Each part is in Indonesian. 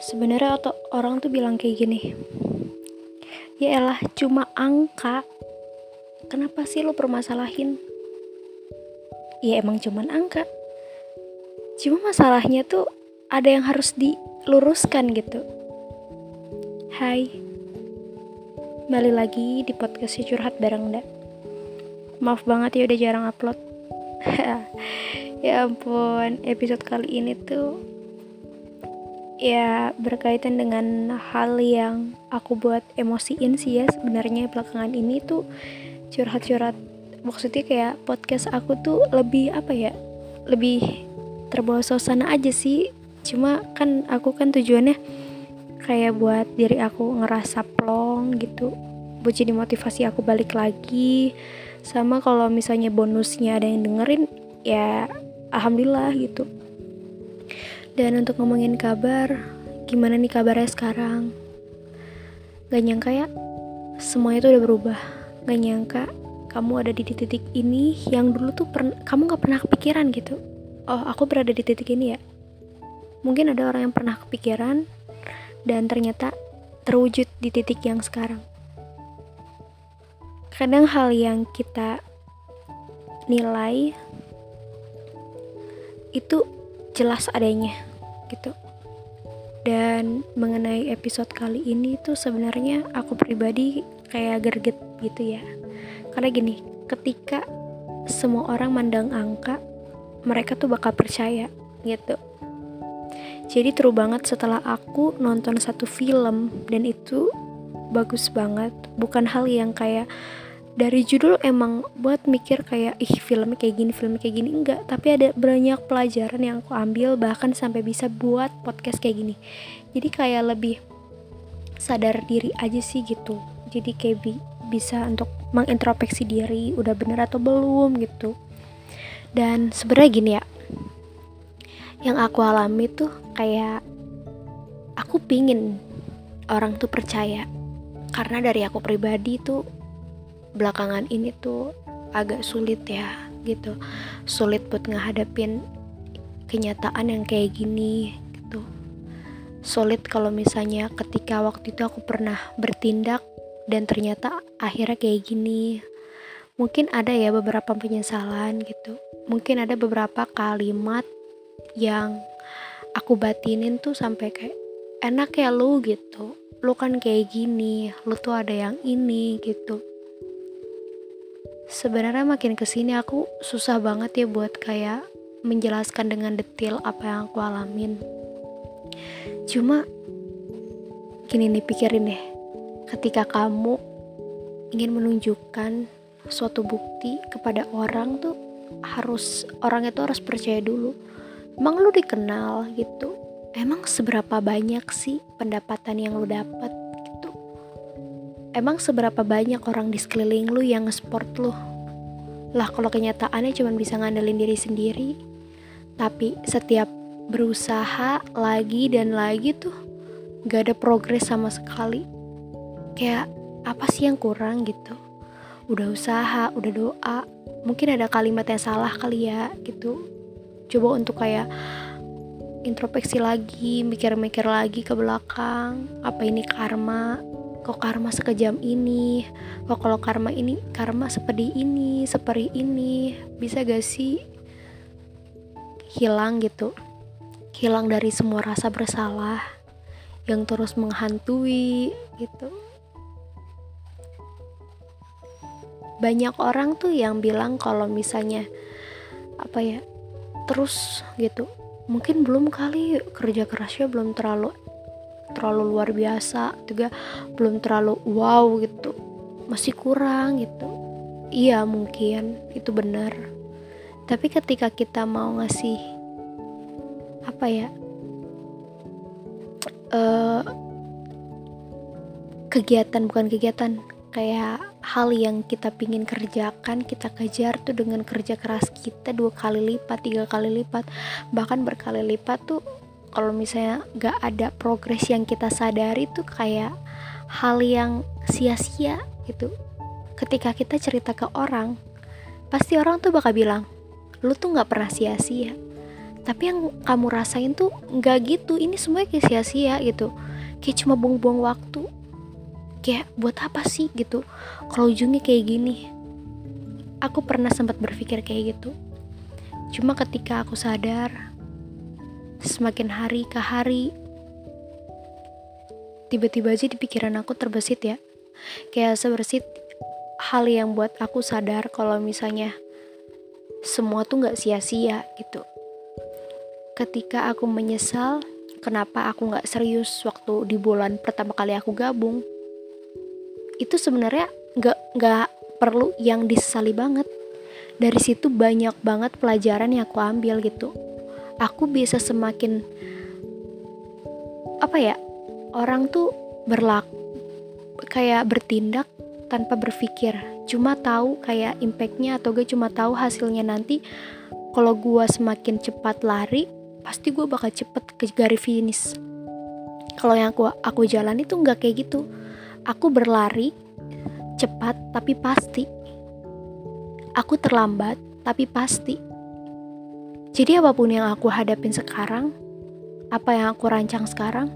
sebenarnya atau orang tuh bilang kayak gini ya elah cuma angka. Kenapa sih lo permasalahin? Ya emang cuman angka. Cuma masalahnya tuh ada yang harus diluruskan gitu. Hai balik lagi di podcast curhat bareng Nda. Maaf banget ya udah jarang upload. Ya ampun episode kali ini tuh ya berkaitan dengan hal yang aku buat emosiin sih ya sebenarnya belakangan ini tuh curhat-curhat. Maksudnya kayak podcast aku tuh lebih apa ya lebih terbawa suasana aja sih. Cuma kan aku kan tujuannya kayak buat diri aku ngerasa plong gitu buat jadi motivasi aku balik lagi. Sama kalau misalnya bonusnya ada yang dengerin ya alhamdulillah gitu dan untuk ngomongin kabar, gimana nih kabarnya sekarang? Gak nyangka ya, semuanya tuh udah berubah. Gak nyangka kamu ada di titik ini yang dulu tuh kamu gak pernah kepikiran gitu. Oh, aku berada di titik ini ya. Mungkin ada orang yang pernah kepikiran dan ternyata terwujud di titik yang sekarang. Kadang hal yang kita nilai itu jelas adanya gitu. Dan mengenai episode kali ini tuh sebenarnya aku pribadi kayak gerget gitu ya. Karena gini ketika semua orang mandang angka mereka tuh bakal percaya gitu. Jadi true banget setelah aku nonton satu film dan itu bagus banget. Bukan hal yang kayak dari judul emang buat mikir kayak ih filmnya kayak gini filmnya kayak gini. Enggak tapi ada banyak pelajaran yang aku ambil bahkan sampai bisa buat podcast kayak gini. Jadi kayak lebih sadar diri aja sih gitu. Jadi kayak bi bisa untuk mengintrospeksi diri udah bener atau belum gitu. Dan sebenarnya gini ya yang aku alami tuh kayak aku pingin orang tuh percaya. Karena dari aku pribadi tuh belakangan ini tuh agak sulit ya gitu. Sulit buat ngehadapin kenyataan yang kayak gini gitu. Sulit kalau misalnya ketika waktu itu aku pernah bertindak dan ternyata akhirnya kayak gini. Mungkin ada ya beberapa penyesalan gitu. Mungkin ada beberapa kalimat yang aku batinin tuh sampai kayak enak ya lu gitu. Lu kan kayak gini lu tuh ada yang ini gitu sebenarnya makin ke sini aku susah banget ya buat kayak menjelaskan dengan detail apa yang aku alamin. Cuma gini nih pikirin deh. Ketika kamu ingin menunjukkan suatu bukti kepada orang tuh harus orang itu harus percaya dulu. Emang lu dikenal gitu? Emang seberapa banyak sih pendapatan yang lu dapat Emang seberapa banyak orang di sekeliling lu yang nge-sport lu? Lah kalau kenyataannya cuma bisa ngandelin diri sendiri. Tapi setiap berusaha lagi dan lagi tuh gak ada progres sama sekali. Kayak apa sih yang kurang gitu? Udah usaha, udah doa, mungkin ada kalimat yang salah kali ya gitu. Coba untuk kayak introspeksi lagi, mikir-mikir lagi ke belakang, apa ini karma, kok karma sekejam ini? Kok kalau karma ini karma seperti ini seperti ini bisa gak sih hilang gitu? Hilang dari semua rasa bersalah yang terus menghantui gitu. Banyak orang tuh yang bilang kalau misalnya apa ya terus gitu. Mungkin belum kali kerja kerasnya belum terlalu terlalu luar biasa juga belum terlalu wow gitu. Masih kurang gitu. Iya mungkin itu benar. Tapi ketika kita mau ngasih apa ya uh, kegiatan bukan kegiatan kayak hal yang kita pingin kerjakan kita kejar tuh dengan kerja keras kita dua kali lipat tiga kali lipat bahkan berkali lipat tuh kalau misalnya gak ada progres yang kita sadari tuh kayak hal yang sia-sia gitu. Ketika kita cerita ke orang pasti orang tuh bakal bilang lu tuh gak pernah sia-sia. Tapi yang kamu rasain tuh nggak gitu ini semuanya kayak sia-sia gitu. Kayak cuma buang-buang waktu. Kayak buat apa sih? gitu. Kalau ujungnya kayak gini. Aku pernah sempat berpikir kayak gitu. Cuma ketika aku sadar semakin hari ke hari tiba-tiba aja di pikiran aku terbesit ya. Kayak sebersit hal yang buat aku sadar kalau misalnya semua tuh nggak sia-sia gitu. Ketika aku menyesal kenapa aku nggak serius waktu di bulan pertama kali aku gabung? Itu sebenarnya nggak nggak perlu yang disesali banget. Dari situ banyak banget pelajaran yang aku ambil gitu aku bisa semakin apa ya orang tuh berlaku kayak bertindak tanpa berpikir. Cuma tahu kayak impactnya atau gue cuma tahu hasilnya nanti. Kalau gue semakin cepat lari pasti gue bakal cepet ke garis finish. Kalau yang aku aku jalan itu nggak kayak gitu. Aku berlari cepat tapi pasti. Aku terlambat tapi pasti jadi apa pun yang aku hadapin sekarang apa yang aku rancang sekarang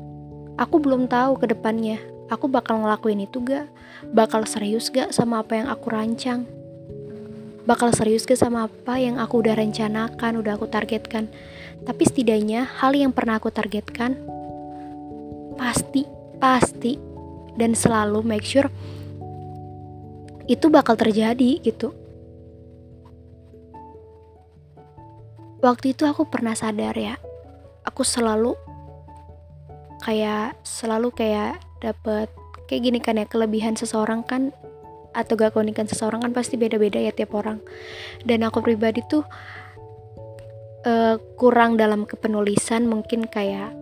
aku belum tahu ke depannya aku bakal ngelakuin itu gak bakal serius gak sama apa yang aku rancang bakal serius gak sama apa yang aku udah rencanakan, udah aku targetkan. Tapi setidaknya hal yang pernah aku targetkan pasti, pasti dan selalu make sure itu bakal terjadi gitu. Waktu itu aku pernah sadar ya, aku selalu kayak selalu kayak dapet kayak gini kan ya kelebihan seseorang kan atau gak keunikan seseorang kan pasti beda-beda ya tiap orang. Dan aku pribadi tuh uh, kurang dalam kepenulisan mungkin kayak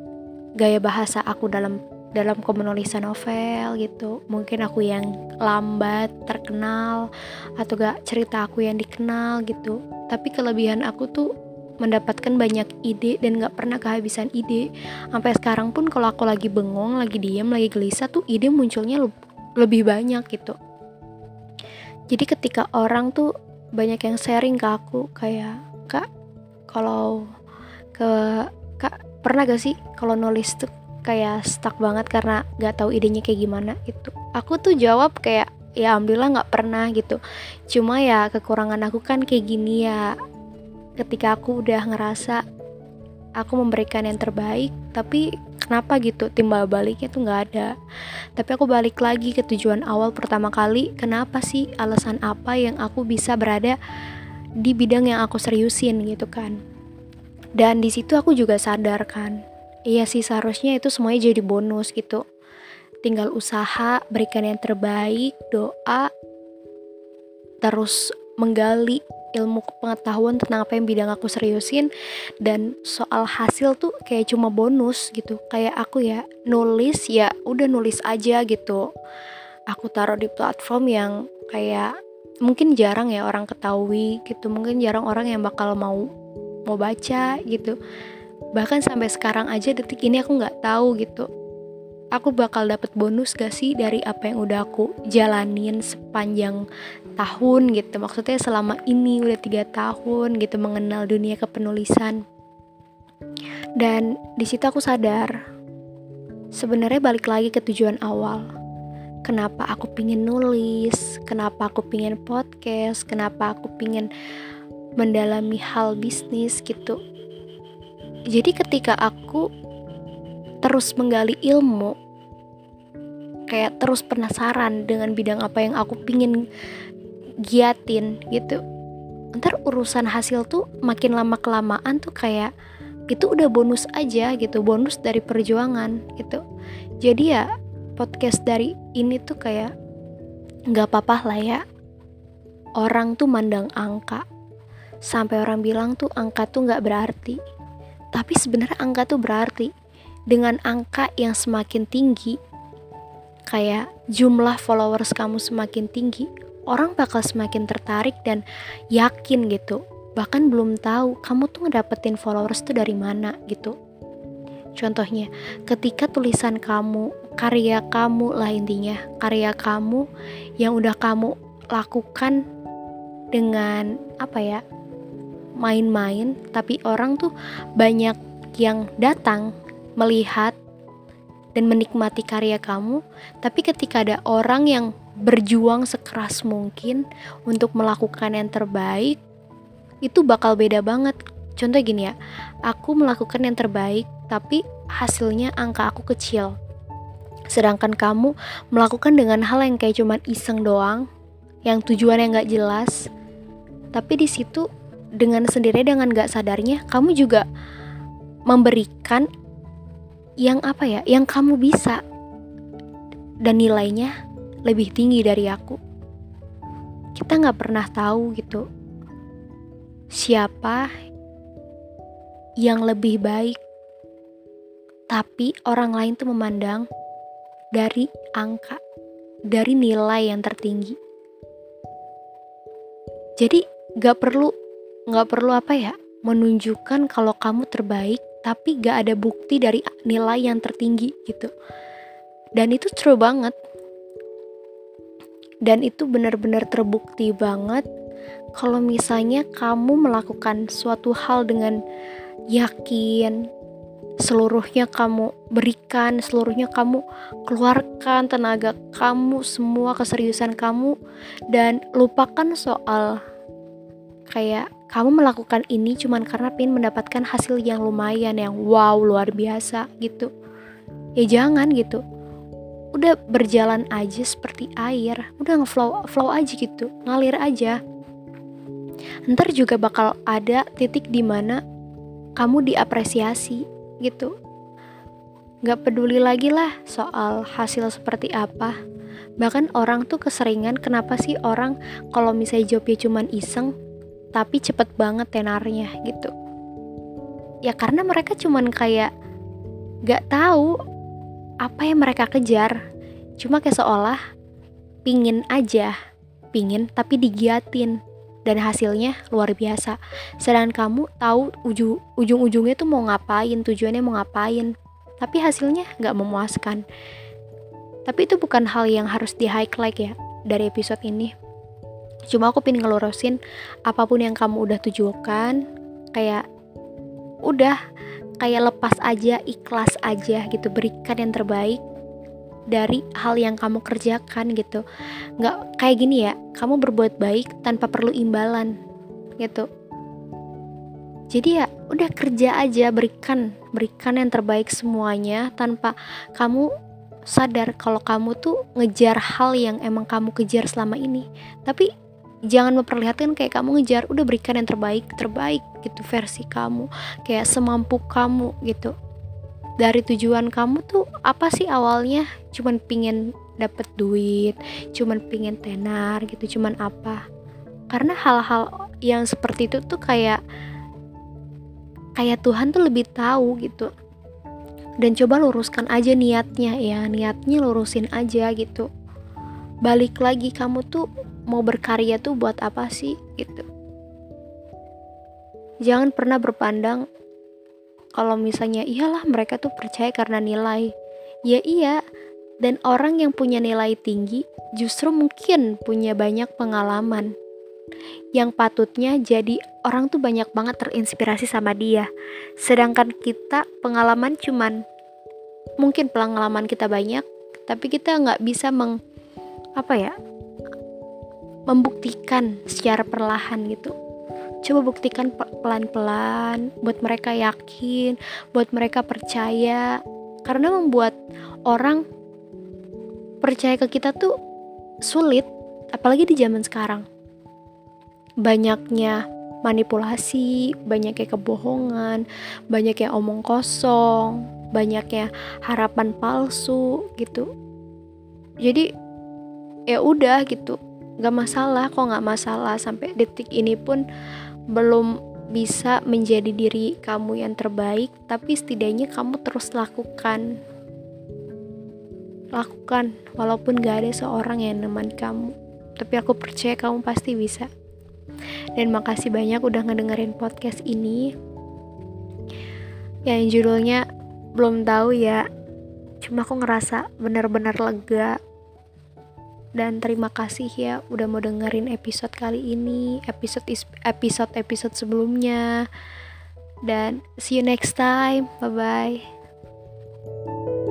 gaya bahasa aku dalam dalam kemenulisan novel gitu. Mungkin aku yang lambat terkenal atau gak cerita aku yang dikenal gitu. Tapi kelebihan aku tuh mendapatkan banyak ide dan gak pernah kehabisan ide. Sampai sekarang pun kalau aku lagi bengong lagi diam lagi gelisah tuh ide munculnya lebih banyak gitu. Jadi ketika orang tuh banyak yang sharing ke aku kayak kak kalau ke kak pernah gak sih kalau nulis tuh kayak stuck banget karena gak tahu idenya kayak gimana? Gitu. Aku tuh jawab kayak ya alhamdulillah nggak pernah gitu. Cuma ya kekurangan aku kan kayak gini ya ketika aku udah ngerasa aku memberikan yang terbaik tapi kenapa gitu timbal baliknya tuh nggak ada. Tapi aku balik lagi ke tujuan awal pertama kali kenapa sih alasan apa yang aku bisa berada di bidang yang aku seriusin gitu kan? Dan di situ aku juga sadar kan iya sih seharusnya itu semuanya jadi bonus gitu. Tinggal usaha berikan yang terbaik doa terus menggali ilmu pengetahuan tentang apa yang bidang aku seriusin dan soal hasil tuh kayak cuma bonus gitu. Kayak aku ya nulis ya udah nulis aja gitu. Aku taruh di platform yang kayak mungkin jarang ya orang ketahui gitu. Mungkin jarang orang yang bakal mau mau baca gitu. Bahkan sampai sekarang aja detik ini aku nggak tahu gitu. Aku bakal dapat bonus gak sih dari apa yang udah aku jalanin sepanjang tahun gitu. Maksudnya selama ini udah tiga tahun gitu mengenal dunia kepenulisan. Dan di situ aku sadar sebenarnya balik lagi ke tujuan awal. Kenapa aku pingin nulis? Kenapa aku pingin podcast? Kenapa aku pingin mendalami hal bisnis gitu? Jadi ketika aku terus menggali ilmu kayak terus penasaran dengan bidang apa yang aku pingin giatin gitu. Ntar urusan hasil tuh makin lama kelamaan tuh kayak itu udah bonus aja gitu bonus dari perjuangan gitu. Jadi ya podcast dari ini tuh kayak nggak apa-apa lah ya. Orang tuh mandang angka. Sampai orang bilang tuh angka tuh nggak berarti. Tapi sebenarnya angka tuh berarti. Dengan angka yang semakin tinggi, kayak jumlah followers kamu semakin tinggi, orang bakal semakin tertarik dan yakin gitu. Bahkan belum tahu kamu tuh ngedapetin followers tuh dari mana gitu. Contohnya, ketika tulisan kamu, karya kamu lah intinya, karya kamu yang udah kamu lakukan dengan apa ya? main-main tapi orang tuh banyak yang datang melihat dan menikmati karya kamu tapi ketika ada orang yang berjuang sekeras mungkin untuk melakukan yang terbaik itu bakal beda banget. Contoh gini ya aku melakukan yang terbaik tapi hasilnya angka aku kecil. Sedangkan kamu melakukan dengan hal yang kayak cuman iseng doang yang tujuannya nggak jelas. Tapi di situ dengan sendiri dengan nggak sadarnya kamu juga memberikan yang apa ya yang kamu bisa dan nilainya lebih tinggi dari aku. Kita nggak pernah tahu gitu siapa yang lebih baik. Tapi orang lain tuh memandang dari angka dari nilai yang tertinggi. Jadi gak perlu gak perlu apa ya menunjukkan kalau kamu terbaik tapi gak ada bukti dari nilai yang tertinggi gitu. Dan itu true banget dan itu benar-benar terbukti banget kalau misalnya kamu melakukan suatu hal dengan yakin seluruhnya kamu berikan seluruhnya kamu keluarkan tenaga kamu semua keseriusan kamu dan lupakan soal kayak kamu melakukan ini cuman karena pengen mendapatkan hasil yang lumayan yang wow luar biasa gitu. Ya jangan gitu udah berjalan aja seperti air. Udah ngeflow flow aja gitu. Ngalir aja. Ntar juga bakal ada titik di mana kamu diapresiasi gitu. Gak peduli lagi lah soal hasil seperti apa. Bahkan orang tuh keseringan kenapa sih orang kalau misalnya jawabnya cuman iseng tapi cepet banget tenarnya gitu. Ya karena mereka cuman kayak gak tahu apa yang mereka kejar. Cuma kayak seolah pingin aja pingin tapi digiatin dan hasilnya luar biasa. Sedangkan kamu tahu ujung ujung-ujungnya tuh mau ngapain tujuannya mau ngapain tapi hasilnya gak memuaskan. Tapi itu bukan hal yang harus di highlight ya dari episode ini. Cuma aku pengen ngelurusin apa pun yang kamu udah tujukan kayak udah kayak lepas aja ikhlas aja gitu berikan yang terbaik dari hal yang kamu kerjakan gitu. Nggak kayak gini ya kamu berbuat baik tanpa perlu imbalan gitu. Jadi ya udah kerja aja berikan berikan yang terbaik semuanya tanpa kamu sadar kalau kamu tuh ngejar hal yang emang kamu kejar selama ini. Tapi jangan memperlihatkan kayak kamu ngejar udah berikan yang terbaik terbaik gitu versi kamu. Kayak semampu kamu gitu. Dari tujuan kamu tuh apa sih awalnya? Cuman pingin dapet duit cuman pingin tenar gitu. Cuman apa? Karena hal-hal yang seperti itu tuh kayak kayak Tuhan tuh lebih tahu gitu. Dan coba luruskan aja niatnya ya. Niatnya lurusin aja gitu balik lagi kamu tuh mau berkarya tuh buat apa sih gitu. Jangan pernah berpandang kalau misalnya iyalah mereka tuh percaya karena nilai. Ya iya. Dan orang yang punya nilai tinggi justru mungkin punya banyak pengalaman yang patutnya jadi orang tuh banyak banget terinspirasi sama dia. Sedangkan kita pengalaman cuman mungkin pengalaman kita banyak tapi kita nggak bisa meng apa ya membuktikan secara perlahan gitu. Coba buktikan pelan-pelan buat mereka yakin buat mereka percaya. Karena membuat orang percaya ke kita tuh sulit apalagi di zaman sekarang. Banyaknya manipulasi, banyaknya kebohongan, banyaknya omong kosong, banyaknya harapan palsu gitu. Jadi ya udah gitu. Gak masalah kok gak masalah. Sampai detik ini pun belum bisa menjadi diri kamu yang terbaik tapi setidaknya kamu terus lakukan. Lakukan walaupun gak ada seorang yang neman kamu. Tapi aku percaya kamu pasti bisa. Dan makasih banyak udah ngedengerin podcast ini. Yang judulnya belum tahu ya. Cuma aku ngerasa benar-benar lega dan terima kasih ya udah mau dengerin episode kali ini episode episode episode sebelumnya. Dan see you next time. Bye bye